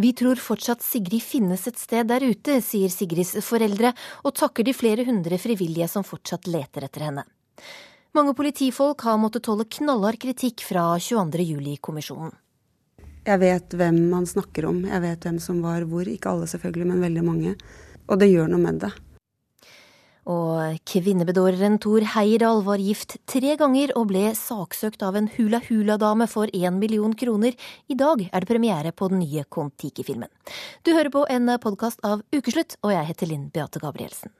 Vi tror fortsatt Sigrid finnes et sted der ute, sier Sigrids foreldre, og takker de flere hundre frivillige som fortsatt leter etter henne. Mange politifolk har måttet tåle knallhard kritikk fra 22. juli-kommisjonen. Jeg vet hvem man snakker om, jeg vet hvem som var hvor. Ikke alle selvfølgelig, men veldig mange. Og det gjør noe med det. Og kvinnebedåreren Thor Heyerdahl var gift tre ganger og ble saksøkt av en hula hula-dame for én million kroner. I dag er det premiere på den nye Kon-Tiki-filmen. Du hører på en podkast av Ukeslutt, og jeg heter Linn Beate Gabrielsen.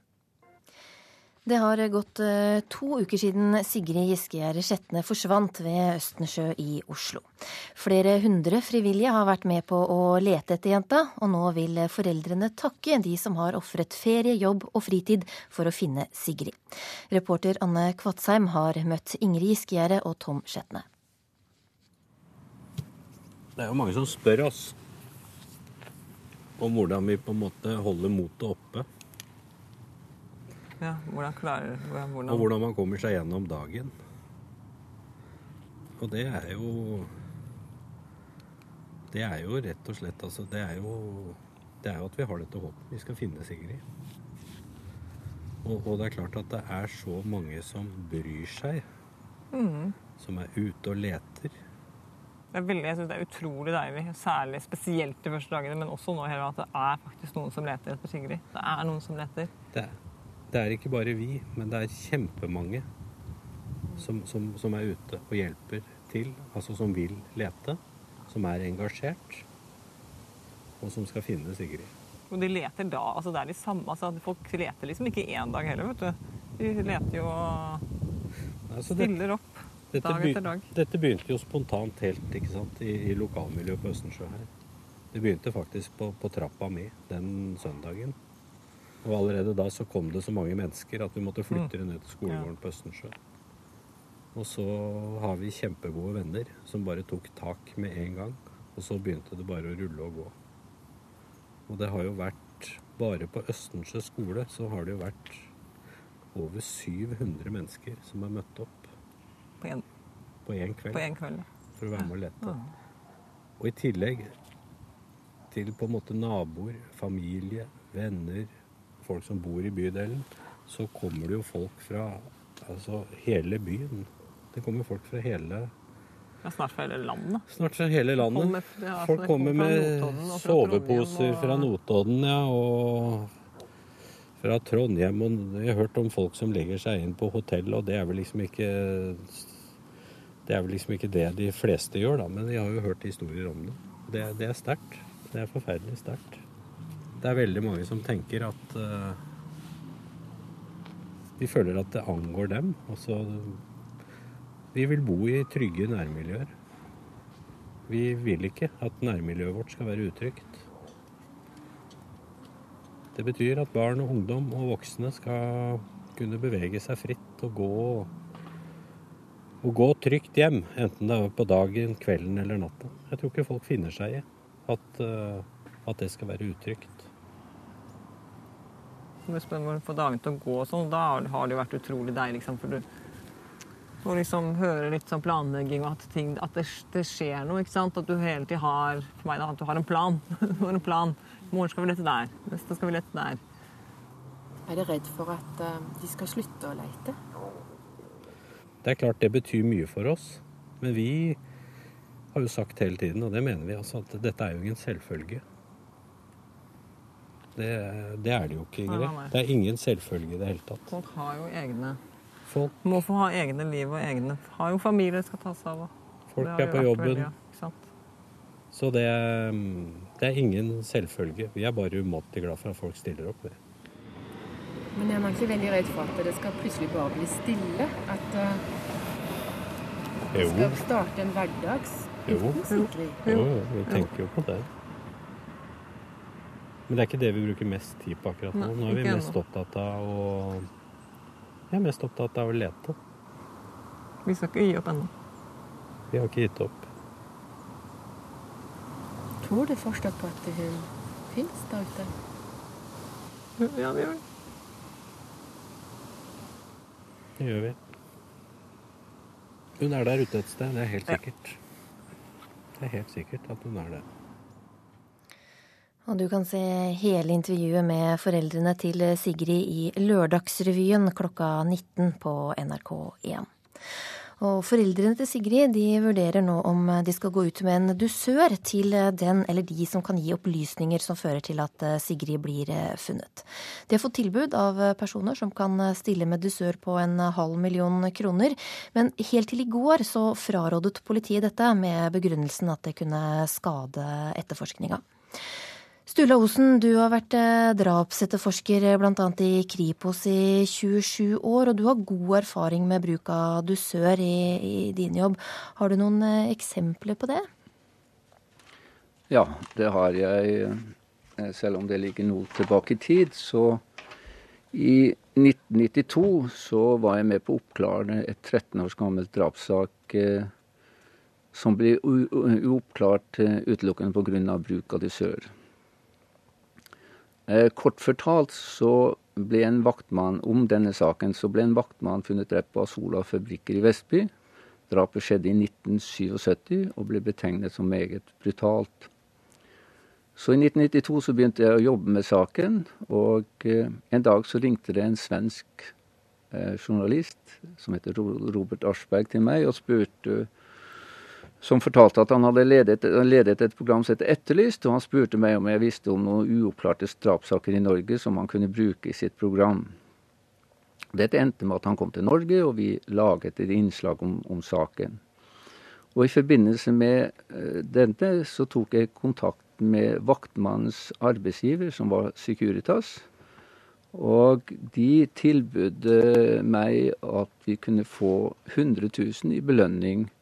Det har gått eh, to uker siden Sigrid Giskegjerde Skjetne forsvant ved Østensjø i Oslo. Flere hundre frivillige har vært med på å lete etter jenta, og nå vil foreldrene takke de som har ofret ferie, jobb og fritid for å finne Sigrid. Reporter Anne Kvatsheim har møtt Ingrid Giskegjerde og Tom Skjetne. Det er jo mange som spør oss om hvordan vi på en måte holder motet oppe. Ja, hvordan klarer hvordan... Og hvordan man kommer seg gjennom dagen. Og det er jo Det er jo rett og slett altså Det er jo, det er jo at vi har dette håpet. Vi skal finne Sigrid. Og, og, det er klart at det er så mange som bryr seg. Mm. Som er ute og leter. Det er veldig, jeg synes det er utrolig deilig, særlig spesielt de første dagene, men også nå her, at det er faktisk noen som leter etter Sigrid. Det er noen som leter. Det er, det er ikke bare vi, men det er kjempemange som, som, som, er ute og hjelper til. Altså som vil lete. Som er engasjert. Og som skal finne Sigrid. Og de leter da altså Det er de samme altså Folk leter liksom ikke én dag heller, vet du. De leter jo og altså, stiller opp dette, dag etter dag. Dette begynte jo spontant helt ikke sant, i, i lokalmiljøet på Østensjø her. Det begynte faktisk på, på trappa mi den søndagen. Og allerede da så kom det så mange mennesker at vi måtte flytte det ned til skolegården på Østensjø. Og så har vi kjempegode venner som bare tok tak med en gang. Og så begynte det bare å rulle og gå. Og det har jo vært Bare på Østensjø skole så har det jo vært over 700 mennesker som har møtt opp. På én kveld. På en kveld. For å være med og lete. Og i tillegg til på en måte naboer, familie, venner, folk som bor i bydelen, så kommer det jo folk fra altså, hele byen. Det kommer folk fra hele ja, Snart fra hele landet. Snart fra hele landet. Kommer, ja, folk kommer med soveposer fra Notodden, ja, og fra Trondheim. Og jeg har hørt om folk som legger seg inn på hotell, og det er vel liksom ikke det er vel liksom ikke det de fleste gjør, da, men jeg har jo hørt historier om det. Det, det er sterkt. Det er forferdelig sterkt det er veldig mange som tenker at uh, De føler at det angår dem. Altså Vi vil bo i trygge nærmiljøer. Vi vil ikke at nærmiljøet vårt skal være utrygt. Det betyr at barn og ungdom og voksne skal kunne bevege seg fritt og gå og gå trygt hjem, enten det er på dagen, kvelden eller natta. Jeg tror ikke folk finner seg i at, uh, at det skal være utrygt hvis man får dagene til å gå sånn, da har det jo vært utrolig deilig. Liksom, for du får liksom høre litt sånn planlegging og at, ting, at det, det, skjer noe. ikke sant? At du hele tiden har for meg da, at du har en plan. du har en plan. I morgen skal vi lete der. Neste skal vi lete der. Er du redd for at uh, de skal slutte å lete? Det er klart det betyr mye for oss. Men vi har jo sagt hele tiden, og det mener vi, altså, at dette er jo ingen selvfølge. Det, det, er det jo ikke, Ingrid. Det er ingen selvfølge i det hele tatt. Folk har jo egne Folk Må få ha egne liv og egne Har jo familie skal ta seg av. Folk er på jobben. Veldig, så det, det, er ingen selvfølge. Vi er bare umåtelig glad for at folk stiller opp. Men jeg er nok ikke veldig redd for at det skal plutselig bare bli stille? At uh, det skal starte en hverdags uten sikring. Jo, jo, vi tenker jo på det. Men det er ikke det vi bruker mest tid på akkurat nå. Nå er vi mest opptatt av å Vi er mest opptatt av å lete. Vi skal ikke gi opp ennå. Vi har ikke gitt opp. Tror du fortsatt på at hun fins der ute? Ja, vi gjør det. Det gjør vi. Hun er der ute et sted, det er helt sikkert. Det er helt sikkert at hun er det. Og du kan se hele intervjuet med foreldrene til Sigrid i Lørdagsrevyen klokka 19 på NRK1. Og foreldrene til Sigrid de vurderer nå om de skal gå ut med en dusør til den eller de som kan gi opplysninger som fører til at Sigrid blir funnet. De har fått tilbud av personer som kan stille med dusør på en halv million kroner, men helt til i går så frarådet politiet dette med begrunnelsen at det kunne skade etterforskninga. Sturla Osen, du har vært eh, drapsetterforsker eh, bl.a. i Kripos i 27 år, og du har god erfaring med bruk av dusør i, i din jobb. Har du noen eh, eksempler på det? Ja, det har jeg. Selv om det ligger noe tilbake i tid. Så i 1992 så var jeg med på å oppklare et 13 års gammelt drapssak som ble uoppklart utelukkende pga. bruk av dusør. Eh, kort fortalt så ble en vaktmann om denne saken så ble en vaktmann funnet drept på Asola fabrikker i Vestby. Drapet skjedde i 1977 og ble betegnet som meget brutalt. Så i 1992 så begynte jeg å jobbe med saken, og eh, en dag så ringte det en svensk eh, journalist som heter Robert Aschberg til meg og spurte som fortalte at han hadde ledet, ledet, et program som heter Etterlyst, og han spurte meg om jeg visste om noen uoppklarte drapssaker i Norge som han kunne bruke i sitt program. Dette endte med at han kom til Norge, og vi laget et innslag om, om saken. Og I forbindelse med uh, denne så tok jeg kontakt med vaktmannens arbeidsgiver, som var Securitas. Og de tilbød meg at vi kunne få 100 000 i belønning Eh,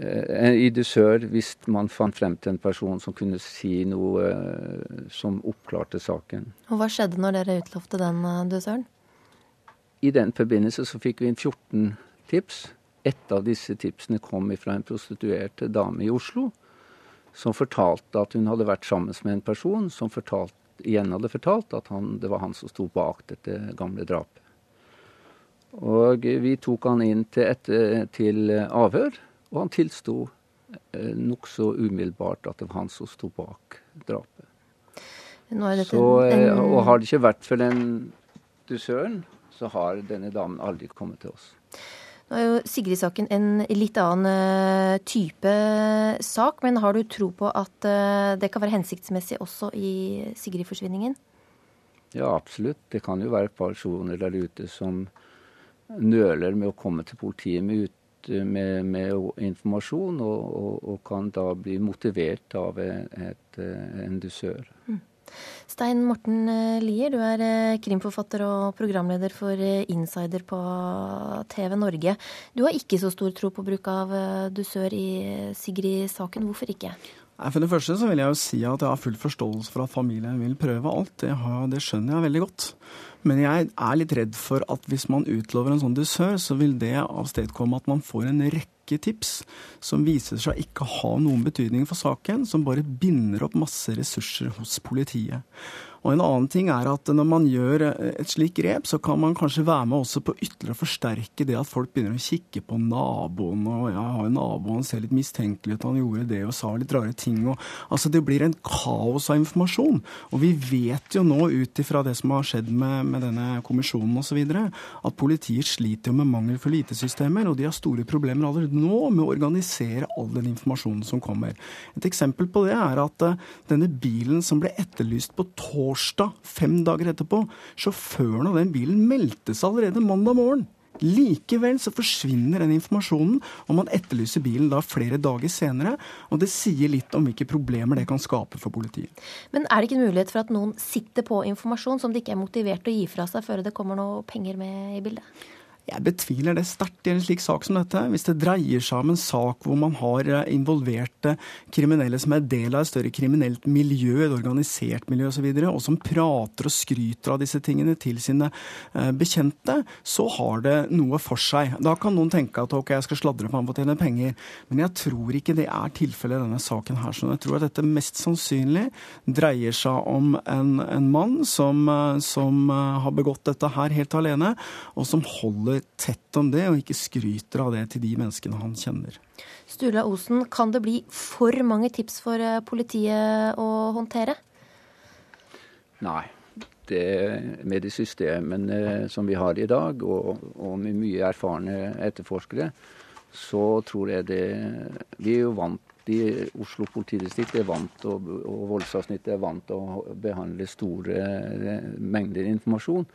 i dusør hvis man fant frem til en person som kunne si noe eh, som oppklarte saken. Og Hva skjedde når dere utlovte den eh, dusøren? I den forbindelse så fikk vi inn 14 tips. Et av disse tipsene kom fra en prostituert dame i Oslo, som fortalte at hun hadde vært sammen med en person som fortalt, igjen hadde fortalt at han, det var han som sto bak dette gamle drapet. Og vi tok han inn til, et, til avhør. Og han tilsto eh, nokså umiddelbart at det var han som sto bak drapet. Så, eh, og har det ikke vært for den dusøren, så har denne damen aldri kommet til oss. Nå er jo Sigrid-saken en litt annen eh, type sak, men har du tro på at eh, det kan være hensiktsmessig også i Sigrid-forsvinningen? Ja, absolutt. Det kan jo være personer der ute som nøler med å komme til politiet med med, med informasjon, og, og, og, kan da bli motivert av et, en dusør. Mm. Stein Morten eh, Lier, du er eh, krimforfatter og programleder for eh, Insider på TV Norge. Du har ikke så stor tro på bruk av dusør i Sigrid-saken. Hvorfor ikke? For det første så vil jeg jo si at jeg har full forståelse for at familien vil prøve alt. Det, har, det skjønner jeg veldig godt. Men jeg er litt redd for at hvis man utlover en sånn dusør, så vil det avstedkomme at man får en rekke tips som viser seg ikke ha noen betydning for saken, som bare binder opp masse ressurser hos politiet. Og en annen ting er at når man gjør eh, et slikt grep, så kan man kanskje være med også på ytterligere å forsterke det at folk begynner å kikke på naboen. og ja, har en nabo, ser litt mistenkelig ut, han gjorde det og sa litt rare ting. Og, altså Det blir en kaos av informasjon. Og vi vet jo nå ut ifra det som har skjedd med, med denne kommisjonen osv., at politiet sliter med mangel for IT-systemer, og de har store problemer allerede nå med å organisere all den informasjonen som kommer. Et eksempel på det er at uh, denne bilen som ble etterlyst på torsdag torsdag, fem dager etterpå. Sjåføren av den bilen meldte seg allerede mandag morgen. Likevel så forsvinner den informasjonen, og man etterlyser bilen da flere dager senere. Og det sier litt om hvilke problemer det kan skape for politiet. Men er det ikke en mulighet for at noen sitter på informasjon som de ikke er motivert til å gi fra seg før det kommer noe penger med i bildet? Jeg betviler det sterkt i en slik sak som dette. Hvis det dreier seg om en sak hvor man har eh, involverte kriminelle som er del av et større kriminelt miljø, et organisert miljø osv., og, så videre, og som prater og skryter av disse tingene til sine eh, bekjente, så har det noe for seg. Da kan noen tenke at ok, jeg skal sladre på ham for å tjene penger, men jeg tror ikke det er tilfellet i denne saken her. Så jeg tror at dette mest sannsynlig dreier seg om en, en mann som, eh, som har begått dette her helt alene, og som holder holder tett om det, og ikke skryter av det til de menneskene han kjenner. Sturla Osen, kan det bli for mange tips for eh, politiet å håndtere? Nei. Det, med de systemene som vi har i dag, og, og med mye erfarne etterforskere, så tror jeg det Vi er jo vant i Oslo politidistrikt er vant og, og voldsavsnittet er vant til å behandle store mengder informasjon.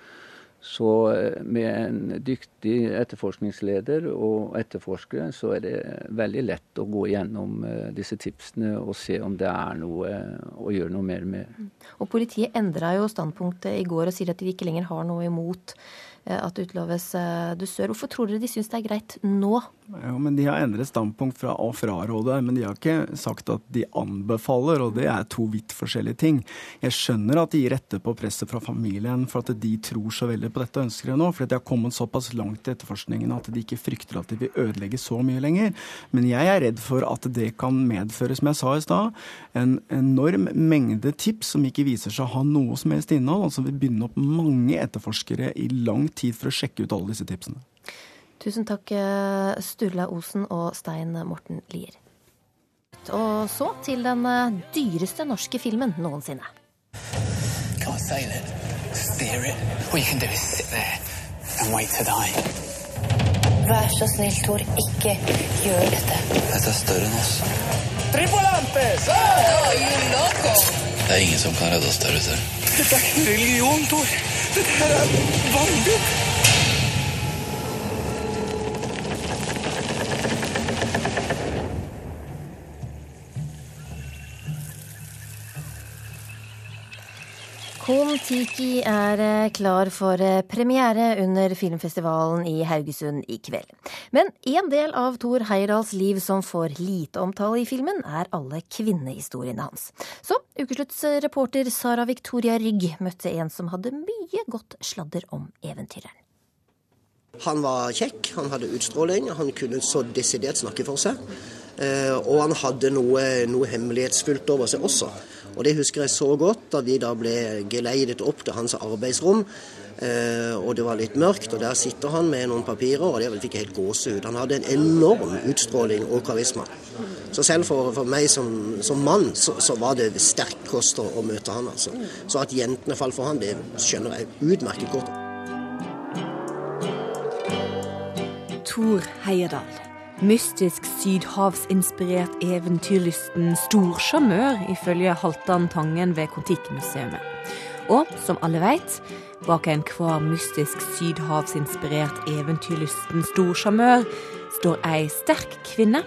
Så eh, med en dyktig etterforskningsleder og etterforskere, så er det veldig lett å gå gjennom eh, disse tipsene og se om det er noe å gjøre noe mer med. Mm. Og Politiet endra jo standpunktet i går og sier at de ikke lenger har noe imot Eh, at det utloves eh, dusør. Hvorfor tror dere de syns det er greit nå? Ja, men De har endret standpunkt fra å fraråde, men de har ikke sagt at de anbefaler, og det er to vidt forskjellige ting. Jeg skjønner at de gir rette på presset fra familien for at de tror så veldig på dette og ønsker det nå, for de har kommet såpass langt i etterforskningen at de ikke frykter at de vil ødelegge så mye lenger. Men jeg er redd for at det kan medføre, som jeg sa i stad, en enorm mengde tips som ikke viser seg å ha noe som helst innhold, og som vil binde opp mange etterforskere i lang tid for å sjekke ut alle disse tipsene. Tusen takk, eh, Sturla Osen og Stein Morten Lier. Og så til den eh, dyreste norske filmen noensinne. Vær så snill, Tor, ikke gjør dette. Dette er større enn oss. Tripolantes! Det er ingen som kan redde oss der ute. Dette er ikke religion, Tor. Dette her er Kon-Tiki er eh, klar for eh, premiere under filmfestivalen i Haugesund i kveld. Men en del av Thor Heyerdahls liv som får lite omtale i filmen, er alle kvinnehistoriene hans. Så ukeslutts reporter Sara Victoria Rygg møtte en som hadde mye godt sladder om eventyreren. Han var kjekk, han hadde utstråling, han kunne så desidert snakke for seg. Eh, og han hadde noe, noe hemmelighetsfullt over seg også. Og det husker jeg så godt da vi da ble geleidet opp til hans arbeidsrom. Eh, og det var litt mørkt, og der sitter han med noen papirer, og det fikk jeg helt gåsehud. Han hadde en enorm utstråling og karisma. Så selv for, for meg som, som mann, så, så, var det sterk kost å møte han, altså. Så at jentene falt for han, det skjønner jeg utmerket godt. Tor Heyerdahl. Mystisk sydhavsinspirert eventyrlysten storsjarmør, ifølge Haltan Tangen ved Kon-Tiki-museet. Og som alle veit, bak enhver mystisk sydhavsinspirert eventyrlysten storsjarmør står ei sterk kvinne,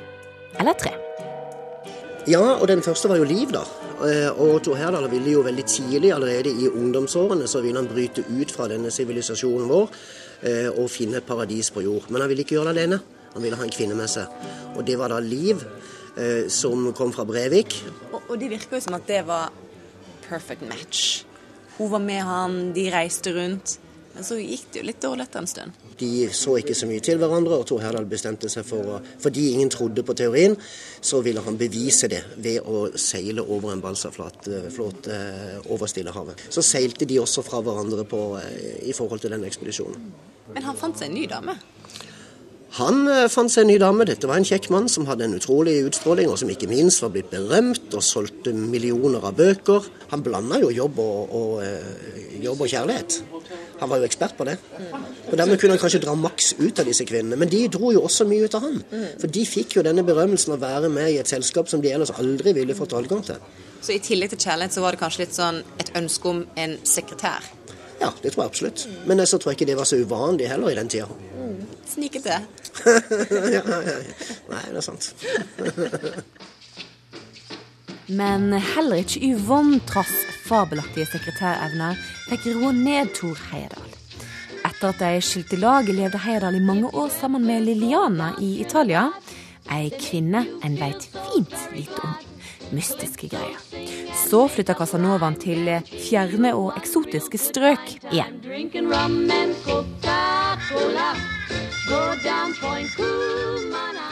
eller tre. Ja, og den første var jo Liv, da. Eh, og Tor Herdal ville jo veldig tidlig, allerede i ungdomsårene, så ville han bryte ut fra denne sivilisasjonen vår eh, og finne et paradis på jord. Men han ville ikke gjøre det alene. Han ville ha en kvinne med seg. Og det var da Liv, eh, som kom fra Brevik. Og, og det virker jo som at det var perfect match. Hun var med han, de reiste rundt. Men så gikk det jo litt dårlig etter en stund. De så ikke så mye til hverandre, og Tor Herdal bestemte seg for å Fordi ingen trodde på teorien, så ville han bevise det ved å seile over en balsaflåte eh, over Stillehavet. Så seilte de også fra hverandre på, eh, i forhold til den ekspedisjonen. Men han fant seg en ny dame? Han eh, fant seg en ny dame. Dette var en kjekk mann som hadde en utrolig utstråling, og som ikke minst var blitt berømt og solgte millioner av bøker. Han blanda jo jobb og, og, eh, jobb og, kjærlighet. Han var jo ekspert på det. Og Dermed kunne han kanskje dra maks ut av disse kvinnene. Men de dro jo også mye ut av han. For de fikk jo denne berømmelsen å være med i et selskap som de ellers aldri ville fått adgang til. Så i tillegg til kjærlighet så var det kanskje litt sånn et ønske om en sekretær? Ja, det tror jeg absolutt. Men så tror jeg ikke det var så uvanlig heller i den tida. Mm. Snikete. ja, ja, ja. Nei, det er sant. Men heller ikke Yvonne, trass fabelaktige sekretærevner, fikk roe ned Tor Heyerdahl. Etter at de skilte lag, levde Heyerdahl i mange år sammen med Liliana i Italia. Ei kvinne en veit fint lite om. Mystiske greier. Så flytta Casanovaen til fjerne og eksotiske strøk igjen.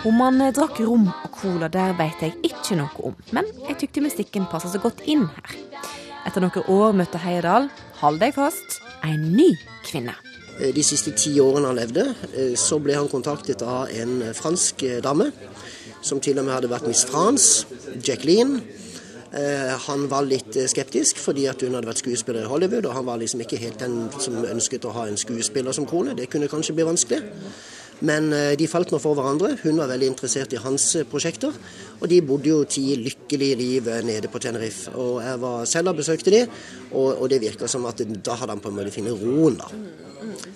Om han drakk rom og cola, der veit jeg ikke noe om, men jeg tykte mystikken passa så godt inn her. Etter noen år møtte Heyerdahl, hold deg fast, en ny kvinne. Eh, de siste ti årene han levde, eh, så ble han kontaktet av en fransk dame, som til og med hadde vært Miss France, Jacqueline. Eh, han var litt eh, skeptisk fordi at hun hadde vært skuespiller i Hollywood, og han var liksom ikke helt den som ønsket å ha en skuespiller som kone. Det kunne kanskje bli vanskelig. Men eh, de falt nå for hverandre. Hun var veldig interessert i hans prosjekter. Og de bodde jo ti lykkelige liv nede på Tenerife. Og jeg var selv og besøkte de, og, og det virka som at da hadde han på en måte funnet roen, da.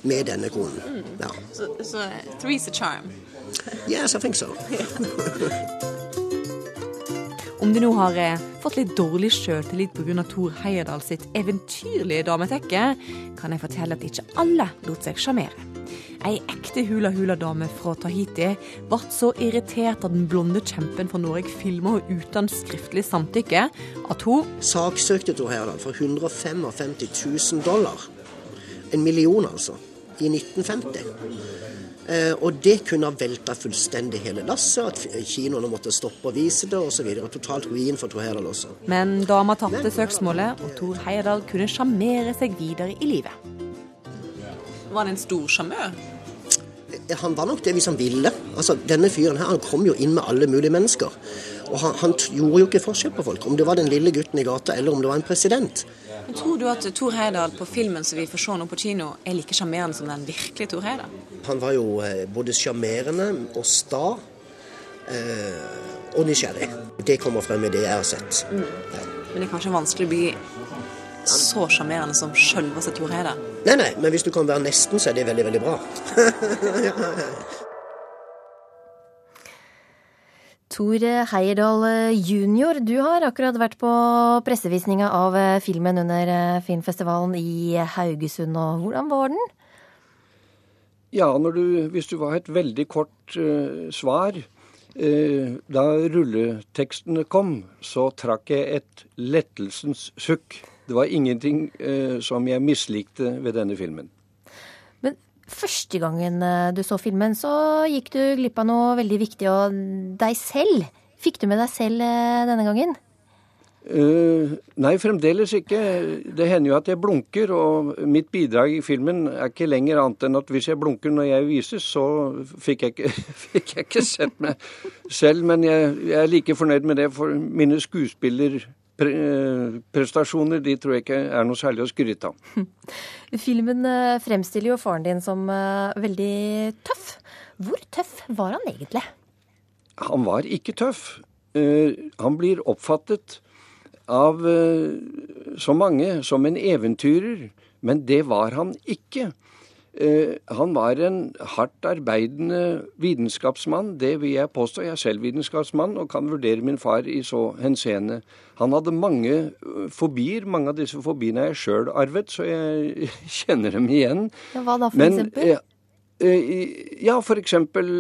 Med denne konen. Ja. Så a charm? Yes, I think so. Om du nå har eh, fått litt dårlig sjøltillit pga. Thor Heyerdahl sitt eventyrlige dametekke, kan jeg fortelle at ikke alle lot seg sjarmere. Ei ekte hula-hula-dame fra Tahiti ble så irritert av den blonde kjempen fra Norge filma uten skriftlig samtykke, at hun Saksøkte Thor Heyerdahl for 155 000 dollar. En million, altså. I 1950. Eh, og det kunne ha velta fullstendig hele lasset, at kinoene måtte stoppe å vise det osv. Totalt ruin for Tor Heyerdahl også. Men dama tapte søksmålet, og Tor Heyerdahl kunne sjarmere seg videre i livet. Var han en stor sjarmør? Eh, han var nok det hvis han ville. Altså, Denne fyren her han kom jo inn med alle mulige mennesker. Og han, han gjorde jo ikke forskjell på folk, om det var den lille gutten i gata eller om det var en president. Tror du at Tor Heyerdahl på filmen som vi får se nå på kino, er like sjarmerende som den virkelige Tor Heyerdahl? Han var jo eh, både sjarmerende og sta eh, og nysgjerrig. Det kommer frem i det jeg har sett. Mm. Ja. Men det er kanskje vanskelig å bli så sjarmerende som sjølveste Tor Heyerdahl? Nei, nei, men hvis du kan være nesten, så er det veldig, veldig bra. ja, ja. Tor Heierdal jr., du har akkurat vært på pressevisninga av eh, filmen under eh, filmfestivalen i Haugesund. og Hvordan var den? Ja, du, hvis du var et veldig kort uh, svar uh, Da rulletekstene kom, så trakk jeg et lettelsens sukk. Det var ingenting uh, som jeg mislikte ved denne filmen. Første gangen eh, du så filmen, så gikk du glipp av noe veldig viktig, og deg selv. Fikk du med deg selv eh, denne gangen? Uh, nei, fremdeles ikke. Det hender jo at jeg blunker, og mitt bidrag i filmen er ikke lenger annet enn at hvis jeg blunker når jeg vises, så fikk jeg ikke, fikk jeg ikke sett meg selv. Men jeg, jeg, er like fornøyd med det, for mine skuespiller prestasjoner de tror jeg ikke er noe særlig å skryte av. Filmen eh, fremstiller jo faren din som eh, veldig tøff. Hvor tøff var han egentlig? Han var ikke tøff. Eh, han blir oppfattet av så mange som en eventyrer, men det var han ikke. Eh, han var en hardt arbeidende vitenskapsmann. Det vil jeg påstå. Jeg er selv vitenskapsmann og kan vurdere min far i så henseende. Han hadde mange eh, fobier. Mange av disse fobiene er jeg sjøl arvet, så jeg kjenner dem igjen. Ja, hva da, for Men, eksempel? Eh, ja, for eksempel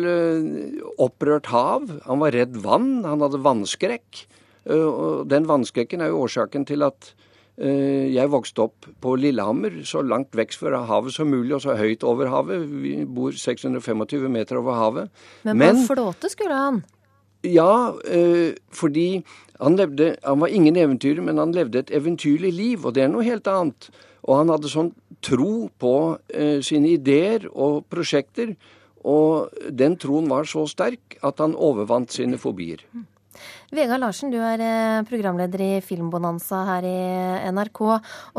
opprørt hav. Han var redd vann. Han hadde vannskrekk. Og den vannskrekken er jo årsaken til at jeg vokste opp på Lillehammer, så langt vekk fra havet som mulig, og så høyt over havet. Vi bor 625 meter over havet. Men på en flåte skulle han? Ja, eh, fordi han levde Han var ingen eventyrer, men han levde et eventyrlig liv, og det er noe helt annet. Og han hadde sånn tro på eh, sine ideer og prosjekter, og den troen var så sterk at han overvant sine fobier. Vegard Larsen, du er eh, programleder i Filmbonanza her i NRK.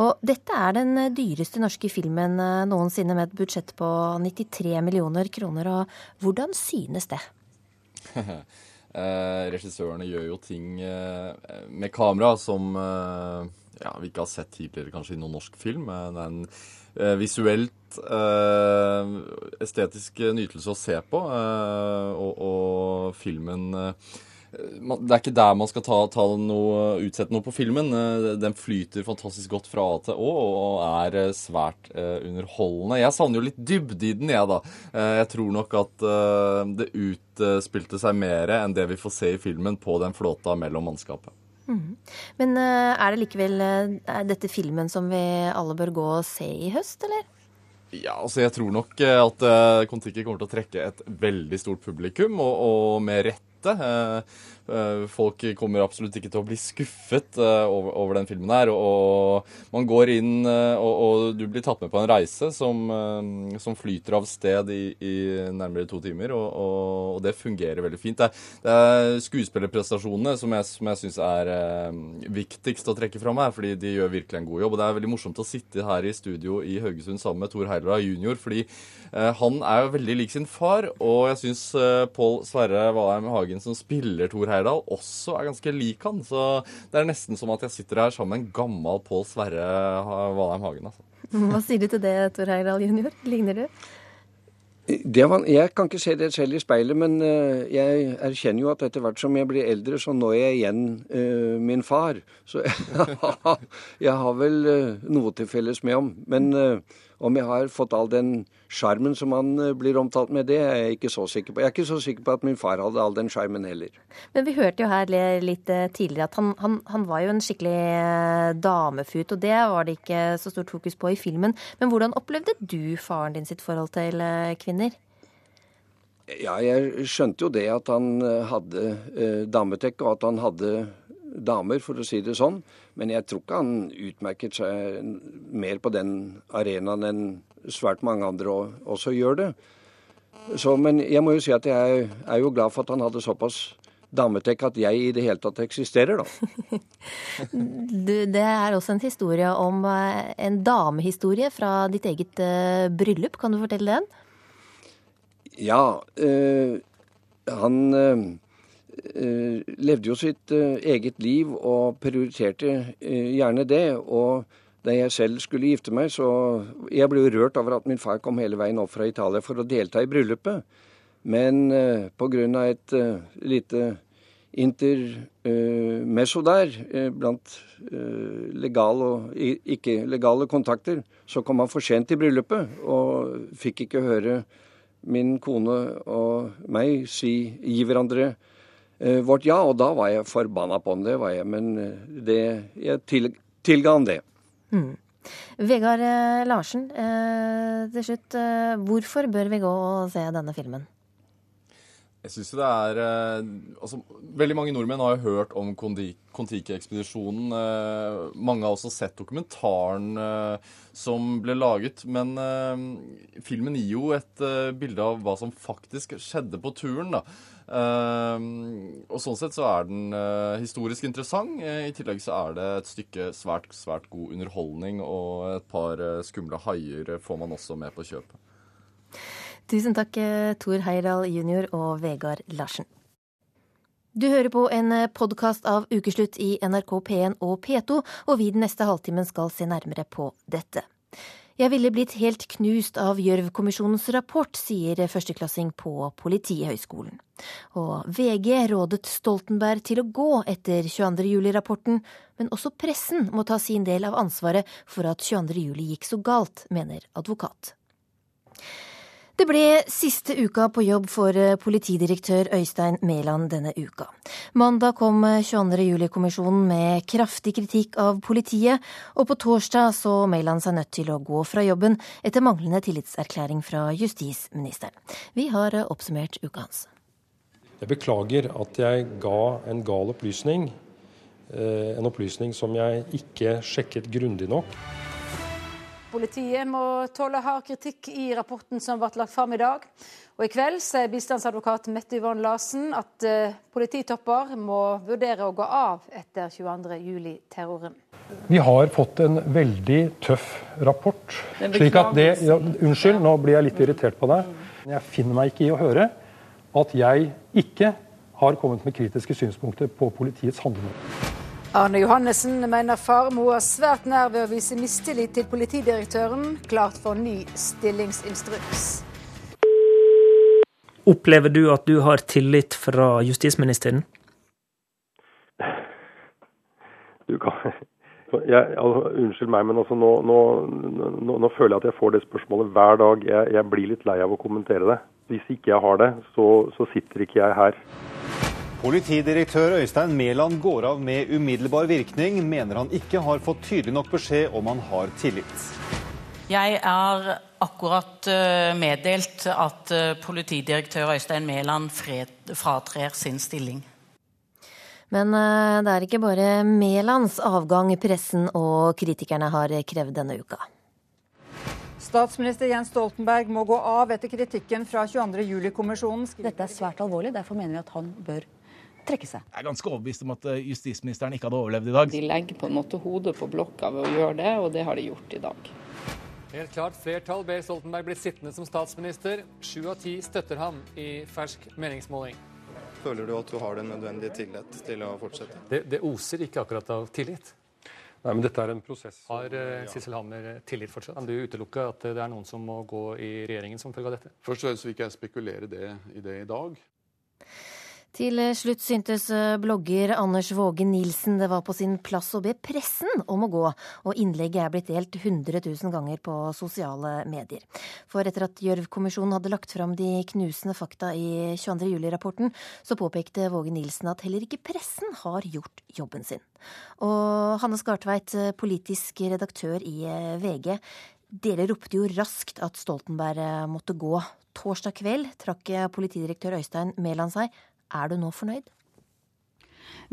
Og dette er den dyreste norske filmen eh, noensinne med et budsjett på 93 millioner kroner. Og hvordan synes det? eh, regissørene gjør jo ting med kamera som ja, vi ikke har sett tidligere kanskje i noen norsk film. Men en eh, visuelt estetisk nytelse å se på. og, og filmen det er ikke der man skal ta, ta noe, utsette noe på filmen. Eh, den flyter fantastisk godt fra A til Å og er eh, svært uh, underholdende. Jeg savner jo litt dybde i den, jeg, da. Jeg tror nok at det utspilte seg mer enn det vi får se i filmen på den flåta mellom mannskapet. Mm. Men er det likevel er dette filmen som vi alle bør gå og se i høst, eller? Ja, altså jeg tror nok at Kon-Tiki kommer til å trekke et veldig stort publikum, og, og med rette. Uh, folk kommer absolutt ikke til å bli skuffet uh, over, over, den filmen her. Og, og man går inn, uh, og, og, du blir tatt med på en reise som, som flyter av sted i, i nærmere to timer, og, og, det fungerer veldig fint. Det, det er skuespillerprestasjonene som jeg, som jeg syns er viktigst å trekke fram her, fordi de gjør virkelig en god jobb. Og det er veldig morsomt å sitte her i studio i Haugesund sammen med Tor Heilra jr., fordi han er jo veldig lik sin far, og jeg syns Pål Sverre Valheim Hagen, som spiller Tor Heyerdahl, også er ganske lik han. Så det er nesten som at jeg sitter her sammen med en gammel Pål Sverre Valheim Hagen. Altså. Hva sier du til det, Tor Heyerdahl jr.? Ligner du? Var, jeg kan ikke se det selv i speilet, men uh, jeg erkjenner jo at etter hvert som jeg blir eldre, så når jeg igjen uh, min far. Så jeg har vel uh, noe til felles med ham. Men om jeg har fått all den sjarmen som han blir omtalt med, det er jeg ikke så sikker på. Jeg er ikke så sikker på at min far hadde all den sjarmen heller. Men vi hørte jo her litt tidligere at han, han, han var jo en skikkelig damefut, og det var det ikke så stort fokus på i filmen. Men hvordan opplevde du faren din sitt forhold til kvinner? Ja, jeg skjønte jo det at han eh, hadde eh, dametek, og at han hadde damer, for å si det sånn. Men jeg tror ikke han utmerket seg mer på den arenaen enn svært mange andre også gjør det. Så, men jeg må jo si at jeg er jo glad for at han hadde såpass dametek at jeg i det hele tatt eksisterer, da. det er også en historie om eh, en damehistorie fra ditt eget uh, bryllup. Kan du fortelle den? Ja, øh, han øh, levde jo sitt øh, eget liv og prioriterte gjerne det. Og da jeg selv skulle gifte meg, så Jeg ble rørt over at min far kom hele veien opp fra Italia for å delta i bryllupet. Men uh, pga. et lite intermesso der, blant uh, legale og ikke-legale kontakter, så kom han for sent til bryllupet og fikk ikke høre min kone og meg si gi hverandre eh, vårt ja, og da var jeg forbanna på han, det var jeg. Men eh, det, jeg til, tilga han det. Mm. Vegard eh, Larsen, eh, til slutt. Eh, hvorfor bør vi gå og se denne filmen? Jeg syns jo det er eh, altså, Veldig mange nordmenn har jo hørt om Kon-Tiki-ekspedisjonen. Eh, mange har også sett dokumentaren eh, som ble laget. Men eh, filmen gir jo et eh, bilde av hva som faktisk skjedde på turen. da. Eh, og sånn sett så er den historisk interessant. I tillegg så er det et stykke svært, svært god underholdning, og et par skumle haier får man også med på kjøpet. Tusen takk, eh, Tor Heyerdahl jr. og Vegard Larsen. Du hører på en eh, podkast av Ukeslutt i NRK P1 og P2, og vi den neste halvtimen skal se nærmere på dette. Jeg ville blitt helt knust av Gjørv-kommisjonens rapport, sier førsteklassing på Politihøgskolen. Og VG rådet Stoltenberg til å gå etter 22. juli-rapporten, men også pressen må ta sin del av ansvaret for at 22. juli gikk så galt, mener advokat. Det ble siste uka på jobb for eh, politidirektør Øystein Mæland denne uka. Mandag kom 22. Eh, juli-kommisjonen med kraftig kritikk av politiet, og på torsdag så Mæland seg nødt til å gå fra jobben etter manglende tillitserklæring fra justisministeren. Vi har eh, oppsummert uka hans. Jeg beklager at jeg ga en gal opplysning. En opplysning som jeg ikke sjekket grundig nok. Politiet må tåle hard kritikk i rapporten som ble lagt fram i dag. Og I kveld sier bistandsadvokat Mette Yvonne Larsen at uh, polititopper må vurdere å gå av etter 22.07-terroren. Vi har fått en veldig tøff rapport. slik at det, ja, Unnskyld, nå blir jeg litt irritert på deg. Jeg finner meg ikke i å høre at jeg ikke har kommet med kritiske synspunkter på politiets handlinger. Arne Johannessen mener Farmo er svært nær ved å vise mistillit til politidirektøren, klart for ny stillingsinstruks. Opplever du at du har tillit fra justisministeren? Du kan jeg, altså, Unnskyld meg, men altså, nå, nå, nå, nå, føler jeg at jeg får det spørsmålet hver dag. Jeg, jeg, blir litt lei av å kommentere det. Hvis ikke jeg har det, så, så sitter ikke jeg her. Politidirektør Øystein Mæland går av med umiddelbar virkning, mener han ikke har fått tydelig nok beskjed om han har tillit. Jeg er akkurat eh, meddelt at eh, politidirektør Øystein Mæland fratrer sin stilling. Men eh, det er ikke bare Mælands avgang pressen og kritikerne har krevd denne uka. Statsminister Jens Stoltenberg må gå av etter kritikken fra 22.07-kommisjonen. Dette er svært alvorlig, derfor mener vi at han bør trekke seg. Jeg er ganske overbevist om at eh, justisministeren ikke hadde overlevd i dag. De legger på en måte hodet på blokka ved å gjøre det, og det har de gjort i dag. Helt klart flertall ber Stoltenberg bli sittende som statsminister. Sju av ti støtter ham i fersk meningsmåling. Føler du at du har den nødvendige tillit til å fortsette? Det, det oser ikke akkurat av tillit. Nei, men dette er en prosess. Har uh, Sissel Hammer tillit fortsatt? Kan du utelukke at det er noen som må gå i regjeringen som følge av dette? Først og fremst vil ikke jeg spekulere det, i det i dag. Til slutt syntes blogger Anders Våge Nilsen det var på sin plass å be pressen om å gå, og innlegget er blitt delt 100 000 ganger på sosiale medier. For etter at Gjørv-kommisjonen hadde lagt fram de knusende fakta i 22. juli-rapporten, så påpekte Våge Nilsen at heller ikke pressen har gjort jobben sin. Og Hanne Skartveit, politisk redaktør i VG. Dere ropte jo raskt at Stoltenberg måtte gå. Torsdag kveld trakk politidirektør Øystein Mæland seg. Er du nå fornøyd?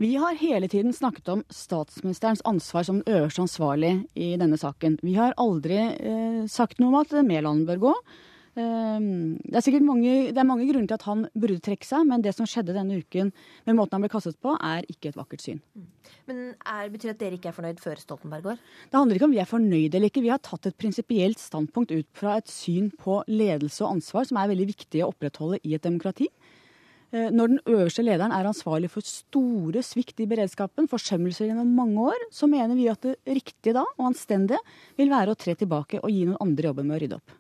Vi har hele tiden snakket om statsministerens ansvar som øverste ansvarlig i denne saken. Vi har aldri eh, sagt noe om at Mæland bør gå. Eh, det er sikkert mange, det er mange grunner til at han burde trekke seg, men det som skjedde denne uken med måten han ble kastet på, er ikke et vakkert syn. Men er, Betyr det at dere ikke er fornøyd før Stoltenberg går? Det handler ikke om vi er fornøyd eller ikke. Vi har tatt et prinsipielt standpunkt ut fra et syn på ledelse og ansvar som er veldig viktig å opprettholde i et demokrati. Eh, når den øverste lederen er ansvarlig for store svikt i beredskapen, forsømmelser gjennom mange år, så mener vi at det riktige da, og anstendige, vil være å tre tilbake og gi noen andre jobben med å rydde opp.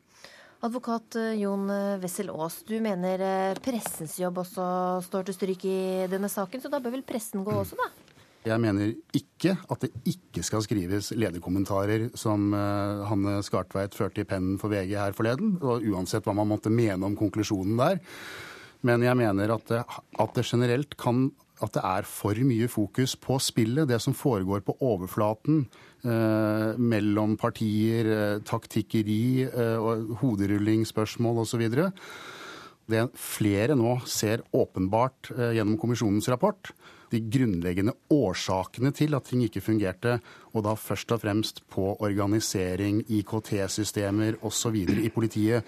Advokat eh, Jon eh, Wessel Aas, du mener pressens jobb også står til stryk i denne saken, så da bør vel pressen gå også, da? Jeg mener ikke at det ikke skal skrives lederkommentarer som Hanne Skartveit førte i pennen for VG her forleden. og Uansett hva man måtte mene om konklusjonen der. Men jeg mener at det, at det generelt kan at det er for mye fokus på spillet, det som foregår på overflaten eh, mellom partier, eh, taktikkeri, eh, hoderullingsspørsmål osv. Det flere nå ser åpenbart eh, gjennom kommisjonens rapport, de grunnleggende årsakene til at ting ikke fungerte, og da først og fremst på organisering, IKT-systemer osv. i politiet.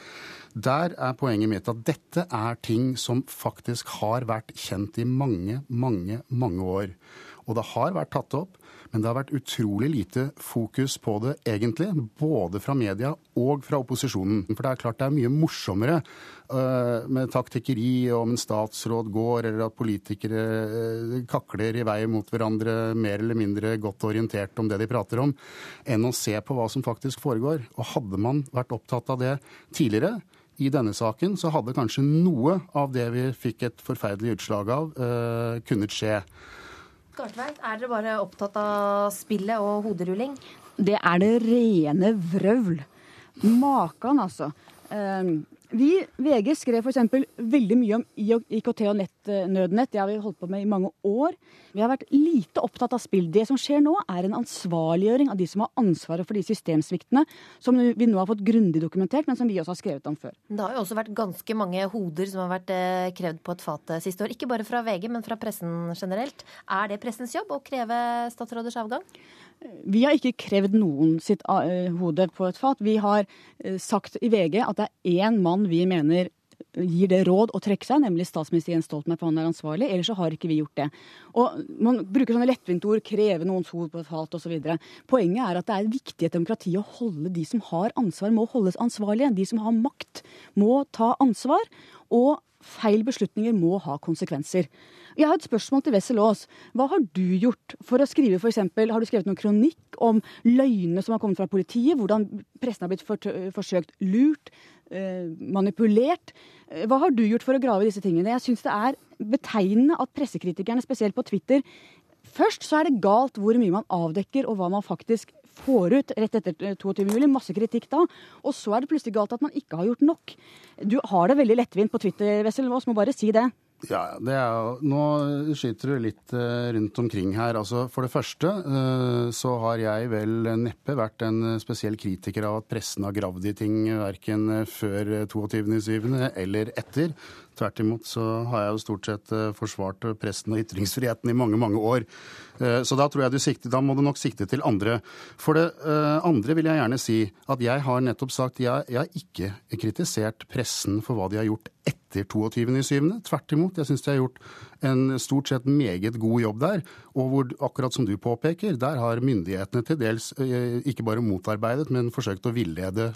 Der er poenget mitt at dette er ting som faktisk har vært kjent i mange, mange, mange år. Og det har vært tatt opp, men det har vært utrolig lite fokus på det egentlig. Både fra media og fra opposisjonen. For det er klart det er mye morsommere uh, med taktikkeri om en statsråd går, eller at politikere uh, kakler i vei mot hverandre mer eller mindre godt orientert om det de prater om, enn å se på hva som faktisk foregår. Og hadde man vært opptatt av det tidligere, i denne saken så hadde kanskje noe av det vi fikk et forferdelig utslag av, uh, kunnet skje. Skartveit, er dere bare opptatt av spillet og hoderulling? Det er det rene vrøvl. Makan, altså. Um, vi, VG skrev f.eks. veldig mye om IKT og nett, eh, nødnett. Det har vi holdt på med i mange år. Vi har vært lite opptatt av spill. Det som skjer nå, er en ansvarliggjøring av de som har ansvaret for de systemsviktene, som vi nå har fått grundig dokumentert, men som vi også har skrevet om før. Det har jo også vært ganske mange hoder som har vært eh, krevd på et fat eh, siste år. Ikke bare fra VG, men fra pressen generelt. Er det pressens jobb å kreve statsråders avgang? Vi har ikke krevd noen sitt uh, hode på et fat. Vi har uh, sagt i VG at det er én mann vi mener gir det råd å trekke seg, nemlig statsminister Jens Stoltenberg, for han er ansvarlig. Ellers så har ikke vi gjort det. Og Man bruker sånne lettvinte ord, kreve noens hod på et fat osv. Poenget er at det er viktig i et demokrati å holde de som har ansvar, må holdes ansvarlige. De som har makt, må ta ansvar. Og feil beslutninger må ha konsekvenser. Jeg har et spørsmål til Wessel Aas. Hva har du gjort for å skrive f.eks. Har du skrevet noen kronikk om løgnene som har kommet fra politiet? Hvordan pressen har blitt forsøkt lurt, eh, manipulert? Eh, hva har du gjort for å grave disse tingene? Jeg syns det er betegnende at pressekritikerne, spesielt på Twitter, Først så er det galt hvor mye man avdekker og hva man faktisk får ut rett etter 22. juli. Masse kritikk da. Og så er det plutselig galt at man ikke har gjort nok. Du har det veldig lettvint på Twitter, Wessel Aas, må bare si det. Ja, jo, Nå skyter du litt uh, rundt omkring her. Altså, for det første uh, så har jeg vel neppe vært en spesiell kritiker av at pressen har gravd i ting verken før 22.7. eller etter. Tvert imot så har jeg jo stort sett forsvart pressen og ytringsfriheten i mange, mange år. Så da tror jeg du sikter, da må du nok sikte til andre. For det andre vil jeg gjerne si at jeg har nettopp sagt jeg, jeg har ikke kritisert pressen for hva de har gjort etter 22.7. Tvert imot. Jeg syns de har gjort en stort sett meget god jobb der. Og hvor, akkurat som du påpeker, der har myndighetene til dels ikke bare motarbeidet, men forsøkt å villede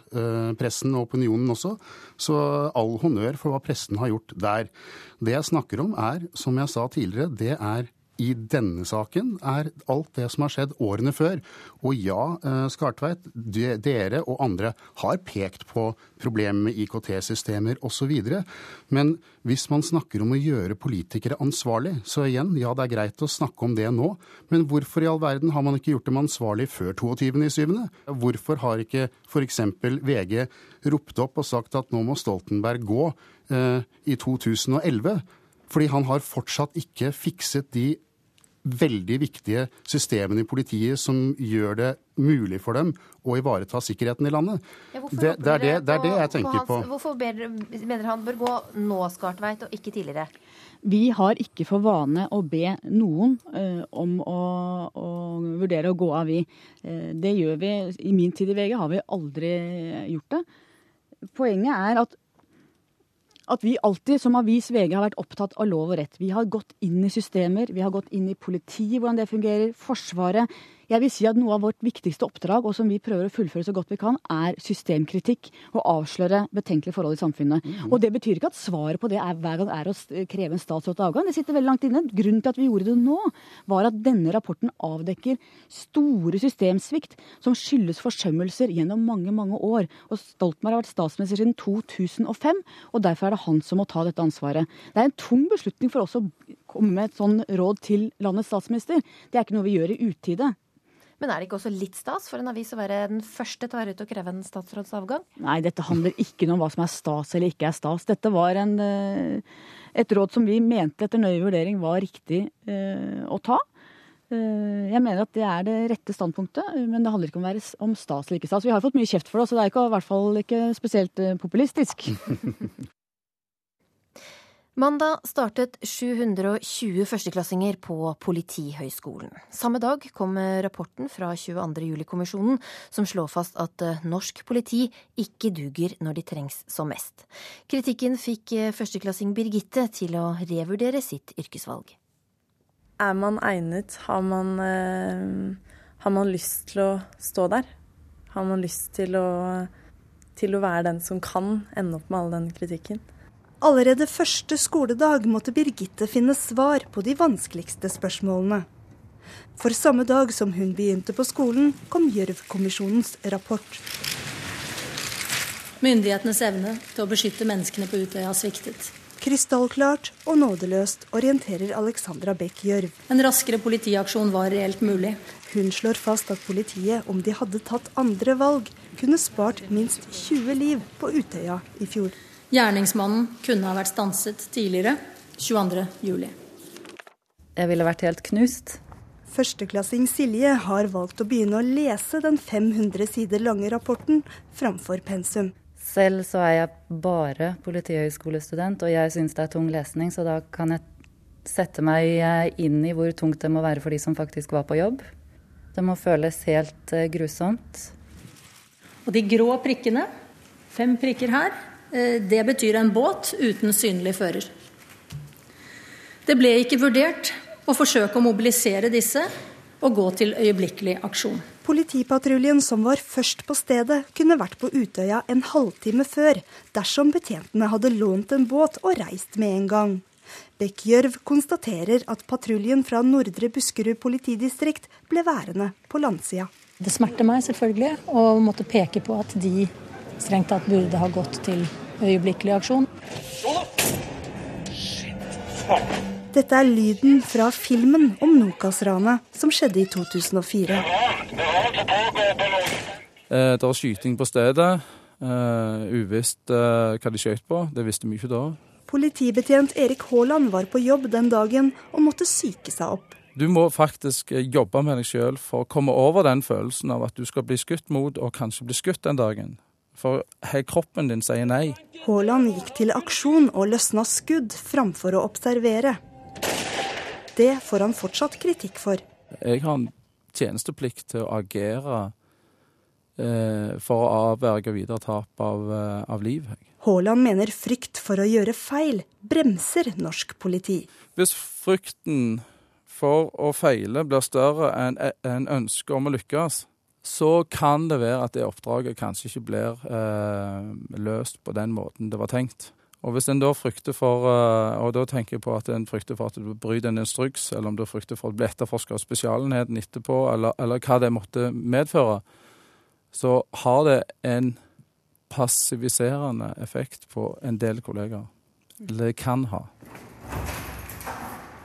pressen og opinionen også. Så all honnør for hva pressen har gjort der. Det jeg snakker om er, som jeg sa tidligere, det er i denne saken er alt det som har skjedd årene før. Og ja, Skartveit, dere og andre har pekt på problemer med IKT-systemer osv. Men hvis man snakker om å gjøre politikere ansvarlig, så igjen, ja det er greit å snakke om det nå. Men hvorfor i all verden har man ikke gjort dem ansvarlig før 22.7.? Hvorfor har ikke f.eks. VG ropt opp og sagt at nå må Stoltenberg gå eh, i 2011? Fordi han har fortsatt ikke fikset de veldig viktige systemene i politiet som gjør det mulig for dem å ivareta sikkerheten i landet. Ja, det, det, er det, det, er det, jeg tenker på. Hans, hvorfor ber, mener han bør gå nå, Skartveit, og ikke tidligere? Vi har ikke for vane å be noen uh, om å, å, vurdere å gå av, vi. Uh, det gjør vi. I min tid i VG har vi aldri gjort det. Poenget er at at vi alltid som avis VG har vært opptatt av lov og rett. Vi har gått inn i systemer, vi har gått inn i politiet, hvordan det fungerer, Forsvaret. Jeg vil si at Noe av vårt viktigste oppdrag, og som vi prøver å fullføre så godt vi kan, er systemkritikk og avsløre betenkelige forhold i samfunnet. Mm. Og Det betyr ikke at svaret på det er, hver gang er å kreve en statsråd til avgang. Det sitter veldig langt inne. Grunnen til at vi gjorde det nå, var at denne rapporten avdekker store systemsvikt som skyldes forsømmelser gjennom mange mange år. Og Stoltenberg har vært statsminister siden 2005, og derfor er det han som må ta dette ansvaret. Det er en tung beslutning for oss å komme med et sånn råd til landets statsminister. Det er ikke noe vi gjør i utide. Men er det ikke også litt stas for en avis å være den første til å være ute og kreve en statsråds avgang? Nei, dette handler ikke om hva som er stas eller ikke er stas. Dette var en, et råd som vi mente etter nøye vurdering var riktig eh, å ta. Jeg mener at det er det rette standpunktet, men det handler ikke om å være om stas eller ikke stas. Vi har fått mye kjeft for det, så det er ikke, i hvert fall ikke spesielt populistisk. Mandag startet 720 førsteklassinger på Politihøgskolen. Samme dag kom rapporten fra 22. juli-kommisjonen som slår fast at eh, norsk politi ikke duger når de trengs som mest. Kritikken fikk eh, førsteklassing Birgitte til å revurdere sitt yrkesvalg. Er man egnet? Har man, eh, har man lyst til å stå der? Har man lyst til å, til å være den som kan ende opp med all den kritikken? Allerede første skoledag måtte Birgitte finne svar på de vanskeligste spørsmålene. For samme dag som hun begynte på skolen, kom Gjørv-kommisjonens rapport. Myndighetenes evne til å beskytte menneskene på Utøya har sviktet. Krystallklart og nådeløst orienterer Alexandra Bech Gjørv. En raskere politiaksjon var reelt mulig. Hun slår fast at politiet, om de hadde tatt andre valg, kunne spart minst 20 liv på Utøya i fjor. Gjerningsmannen kunne ha vært stanset tidligere, 22.07. Jeg ville vært helt knust. Førsteklassing Silje har valgt å begynne å lese den 500 sider lange rapporten framfor pensum. Selv så er jeg bare politihøgskolestudent, og jeg syns det er tung lesning, så da kan jeg sette meg inn i hvor tungt det må være for de som faktisk var på jobb. Det må føles helt grusomt. Og de grå prikkene, fem prikker her, det betyr en båt uten synlig fører. Det ble ikke vurdert å forsøke å mobilisere disse og gå til øyeblikkelig aksjon. Politipatruljen som var først på stedet, kunne vært på Utøya en halvtime før, dersom betjentene hadde lånt en båt og reist med en gang. Bekkjørv konstaterer at patruljen fra Nordre Buskerud politidistrikt ble værende på landsida. Det smerter meg selvfølgelig å måtte peke på at de strengt tatt burde ha gått til øyeblikkelig aksjon. Dette er lyden fra filmen om Nokas-ranet som skjedde i 2004. Det var skyting på stedet. Uvisst hva de skjøt på. Det visste vi ikke da. Politibetjent Erik Haaland var på jobb den dagen og måtte syke seg opp. Du må faktisk eh, jobbe med deg sjøl for å komme over den følelsen av at du skal bli skutt mot, og kanskje bli skutt den dagen. For kroppen din sier nei. Haaland gikk til aksjon og løsna skudd framfor å observere. Det får han fortsatt kritikk for. Jeg har en tjenesteplikt til å agere eh, for å avverge videre tap av, eh, av liv. Haaland mener frykt for å gjøre feil bremser norsk politi. Hvis frykten for å feile blir større enn en ønsket om å lykkes, så kan det være at det oppdraget kanskje ikke blir eh, løst på den måten det var tenkt. Og hvis en da frykter for eh, Og da tenker jeg på at en frykter for at du bryter en instruks, eller om du frykter for å bli etterforska av Spesialenheten etterpå, eller, eller hva det måtte medføre, så har det en passiviserende effekt på en del kollegaer. Eller det kan ha.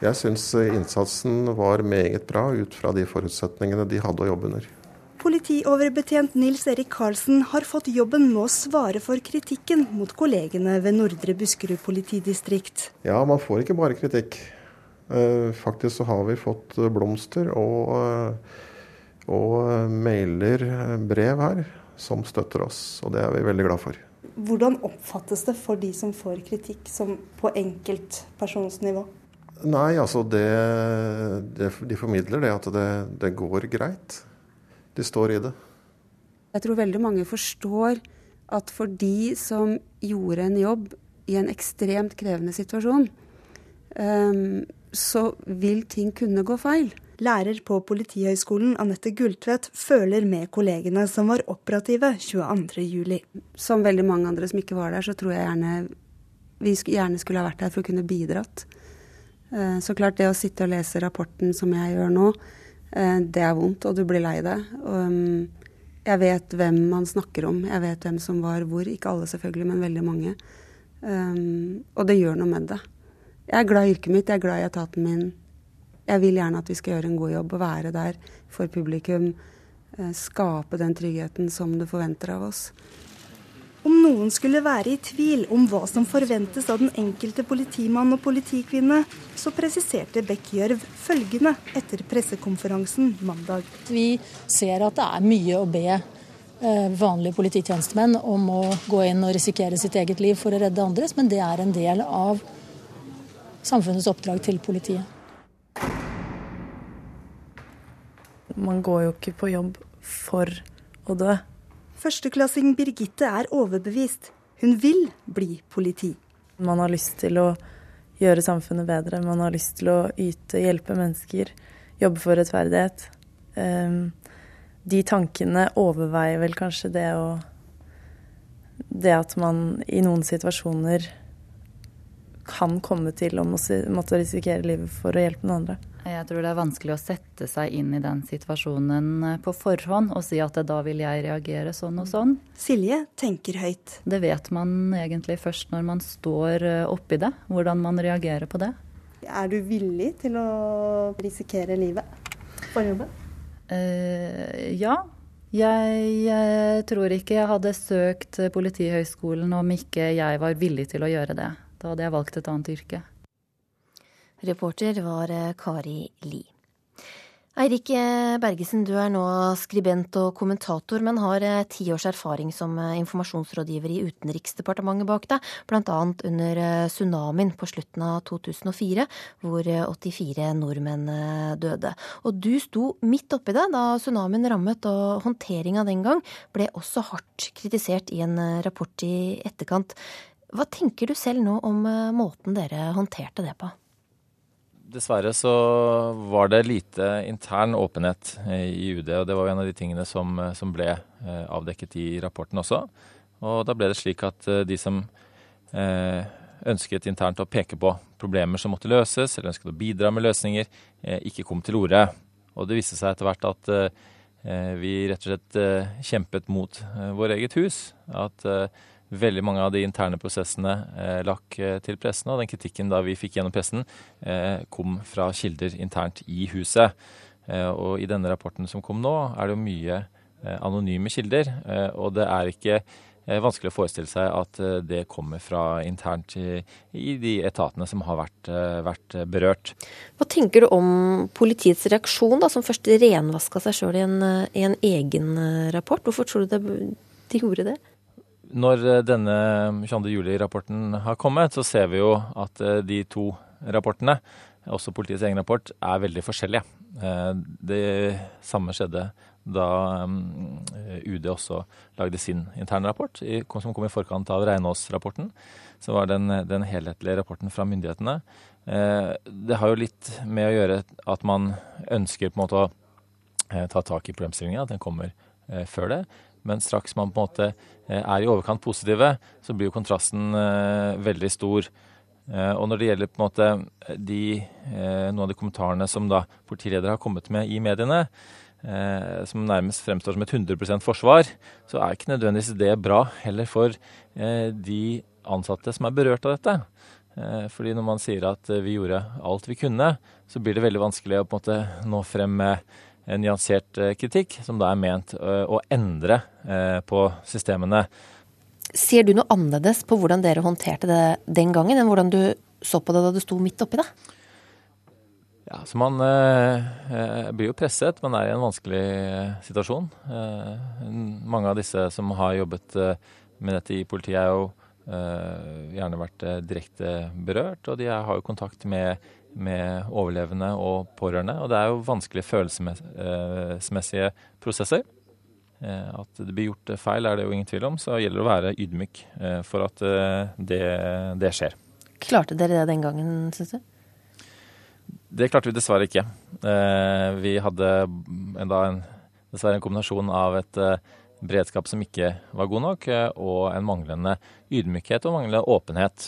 Jeg syns innsatsen var meget bra ut fra de forutsetningene de hadde å jobbe under. Politioverbetjent Nils Erik Karlsen har fått jobben med å svare for kritikken mot kollegene ved Nordre Buskerud politidistrikt. Ja, man får ikke bare kritikk. Eh, faktisk så har vi fått blomster og, eh, og mailer, brev her, som støtter oss. Og det er vi veldig glad for. Hvordan oppfattes det for de som får kritikk, som på enkeltpersonsnivå? Nei, altså det, det, De formidler det at det, det går greit de står i det. Jeg tror veldig mange forstår at for de som gjorde en jobb i en ekstremt krevende situasjon, um, så vil ting kunne gå feil. Lærer på Politihøgskolen Anette Gulltvedt føler med kollegene som var operative 22.07. Som veldig mange andre som ikke var der, så tror jeg gjerne vi gjerne skulle ha vært der for å kunne bidratt. Uh, så klart det å sitte og lese rapporten som jeg gjør nå, Eh, det er vondt, og du blir lei deg. Um, jeg vet hvem man snakker om, jeg vet hvem som var hvor. Ikke alle selvfølgelig, men veldig mange. Um, og det gjør noe med det. Jeg er glad i yrket mitt, jeg er glad i etaten min. Jeg vil gjerne at vi skal gjøre en god jobb og være der for publikum. Eh, skape den tryggheten som du forventer av oss. Om noen skulle være i tvil om hva som forventes av den enkelte politimann og politikvinne, så presiserte Beck Gjørv følgende etter pressekonferansen mandag. Vi ser at det er mye å be eh, vanlige polititjenestemenn om å gå inn og risikere sitt eget liv for å redde andres, men det er en del av samfunnets oppdrag til politiet. Man går jo ikke på jobb for å dø. Førsteklassing Birgitte er overbevist. Hun vil bli politi. Man har lyst til å gjøre samfunnet bedre. Man har lyst til å yte, hjelpe mennesker, jobbe for rettferdighet. Ehm, de tankene overveier vel kanskje det å Det at man i noen situasjoner kan komme til å måtte risikere livet for å hjelpe noen andre. Jeg tror det er vanskelig å sette seg inn i den situasjonen eh, på forhånd og si at da vil jeg reagere sånn og sånn. Silje tenker høyt. Det vet man egentlig først når man står eh, oppi det, hvordan man reagerer på det. Er du villig til å risikere livet for jobben? Eh, ja. Jeg, jeg tror ikke jeg hadde søkt Politihøgskolen om ikke jeg var villig til å gjøre det. Da hadde jeg valgt et annet yrke. Reporter var eh, Kari Li. Eirik eh, Bergesen, du er nå skribent og kommentator, men har eh, ti års erfaring som informasjonsrådgiver i Utenriksdepartementet bak deg, bl.a. under tsunamien på slutten av 2004, hvor 84 nordmenn døde. Og du sto midt oppi det da tsunamien rammet, og håndteringa den gang ble også hardt kritisert i en rapport i etterkant. Hva tenker du selv nå om måten dere håndterte det på? Dessverre så var det lite intern åpenhet eh, i UD, og det var en av de tingene som, eh, som ble eh, avdekket i rapporten også. Og da ble det slik at de som ønsket internt å peke på problemer som måtte løses, eller ønsket å bidra med løsninger, ikke kom til orde. Og det viste seg etter hvert at vi rett og slett kjempet mot vår eget hus. At Veldig mange av de interne prosessene eh, lakk eh, til pressen, og den kritikken da vi fikk gjennom pressen, eh, kom fra kilder internt i huset. Eh, og i denne rapporten som kom nå, er det jo mye eh, anonyme kilder. Eh, og det er ikke vanskelig å forestille seg at det kommer fra internt i, i de etatene som har vært, vært, berørt. Hva tenker du om politiets reaksjon, da, som først renvaska seg sjøl i, i, en egen rapport? Hvorfor tror du det, de gjorde det? Når denne 22. juli-rapporten har kommet, så ser vi jo at de to rapportene også politiets egen rapport, er veldig forskjellige. Eh, det samme skjedde da mm, UD også lagde sin interne rapport, som kom i forkant av Reinås-rapporten. Så var den, den helhetlige rapporten fra myndighetene. Eh, det har jo litt med å gjøre at man ønsker på en måte å eh, ta tak i problemstillingen, at den kommer før det. Men straks man på en måte er i overkant positive, så blir jo kontrasten veldig stor. Eh, og når det gjelder på en måte de, eh, noen av de kommentarene som da politiledere har kommet med i mediene, eh, som nærmest fremstår som et 100% forsvar, så er ikke nødvendigvis det bra heller for de ansatte som er berørt av dette. Fordi når man sier at vi gjorde alt vi kunne, så blir det veldig vanskelig å på en måte nå frem med en nyansert kritikk, som da er ment å endre på systemene. Ser du noe annerledes på hvordan dere håndterte det den gangen, enn hvordan du så på det da du sto midt oppi det? Ja, så Man eh, eh, blir jo presset, man er i en vanskelig eh, situasjon. Eh, mange av disse som har jobbet eh, med dette i politiet, er jo eh, gjerne vært direkte berørt. Og de har jo kontakt med, med overlevende og pårørende. Og det er jo vanskelige følelsesmessige prosesser. Eh, at det blir gjort feil, er det jo ingen tvil om. Så gjelder det å være ydmyk eh, for at eh, det, det skjer. Klarte dere det den gangen, syns du? Det klarte vi dessverre ikke. Vi hadde enda en, dessverre en kombinasjon av et beredskap som ikke var god nok, og en manglende ydmykhet og manglende åpenhet,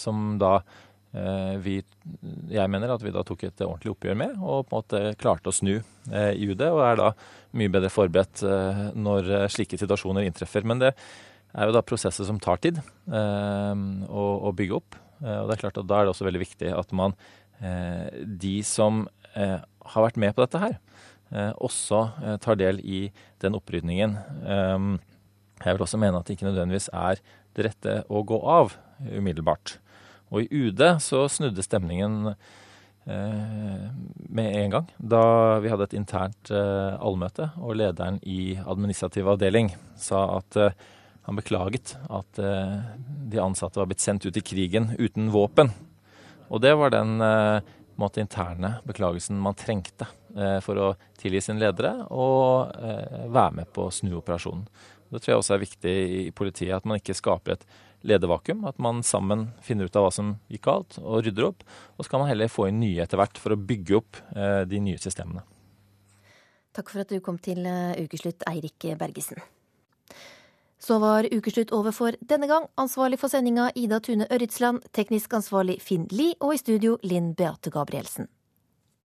som da vi, jeg mener at vi da tok et ordentlig oppgjør med, og på en måte klarte å snu i UD. Og er da mye bedre forberedt eh, når eh, slike situasjoner inntreffer. Men det er jo da prosesser som tar tid eh, å, å bygge opp. Og det er klart at da er det også veldig viktig at man, de som har vært med på dette her, også tar del i den opprydningen. Jeg vil også mene at det ikke nødvendigvis er det rette å gå av umiddelbart. Og i UD så snudde stemningen Eh, med en gang. Da vi hadde et internt eh, allmøte, og lederen i administrativ avdeling sa at eh, han beklaget at de ansatte var blitt sendt ut i krigen uten våpen. Og det var den måte, interne beklagelsen man trengte for å tilgi sine ledere og være med på å snu operasjonen. Det tror jeg også er viktig i politiet, at man ikke skaper et ledervakuum. At man sammen finner ut av hva som gikk galt, og rydder opp. Og så kan man heller få inn nye etter hvert for å bygge opp eh, de nye systemene. Takk for at du kom til eh, Ukeslutt, Eirik Bergesen. Så var Ukeslutt over for denne gang. Ansvarlig for sendinga Ida Tune Ørritsland, teknisk ansvarlig Finn Lie, og i studio Linn Beate Gabrielsen.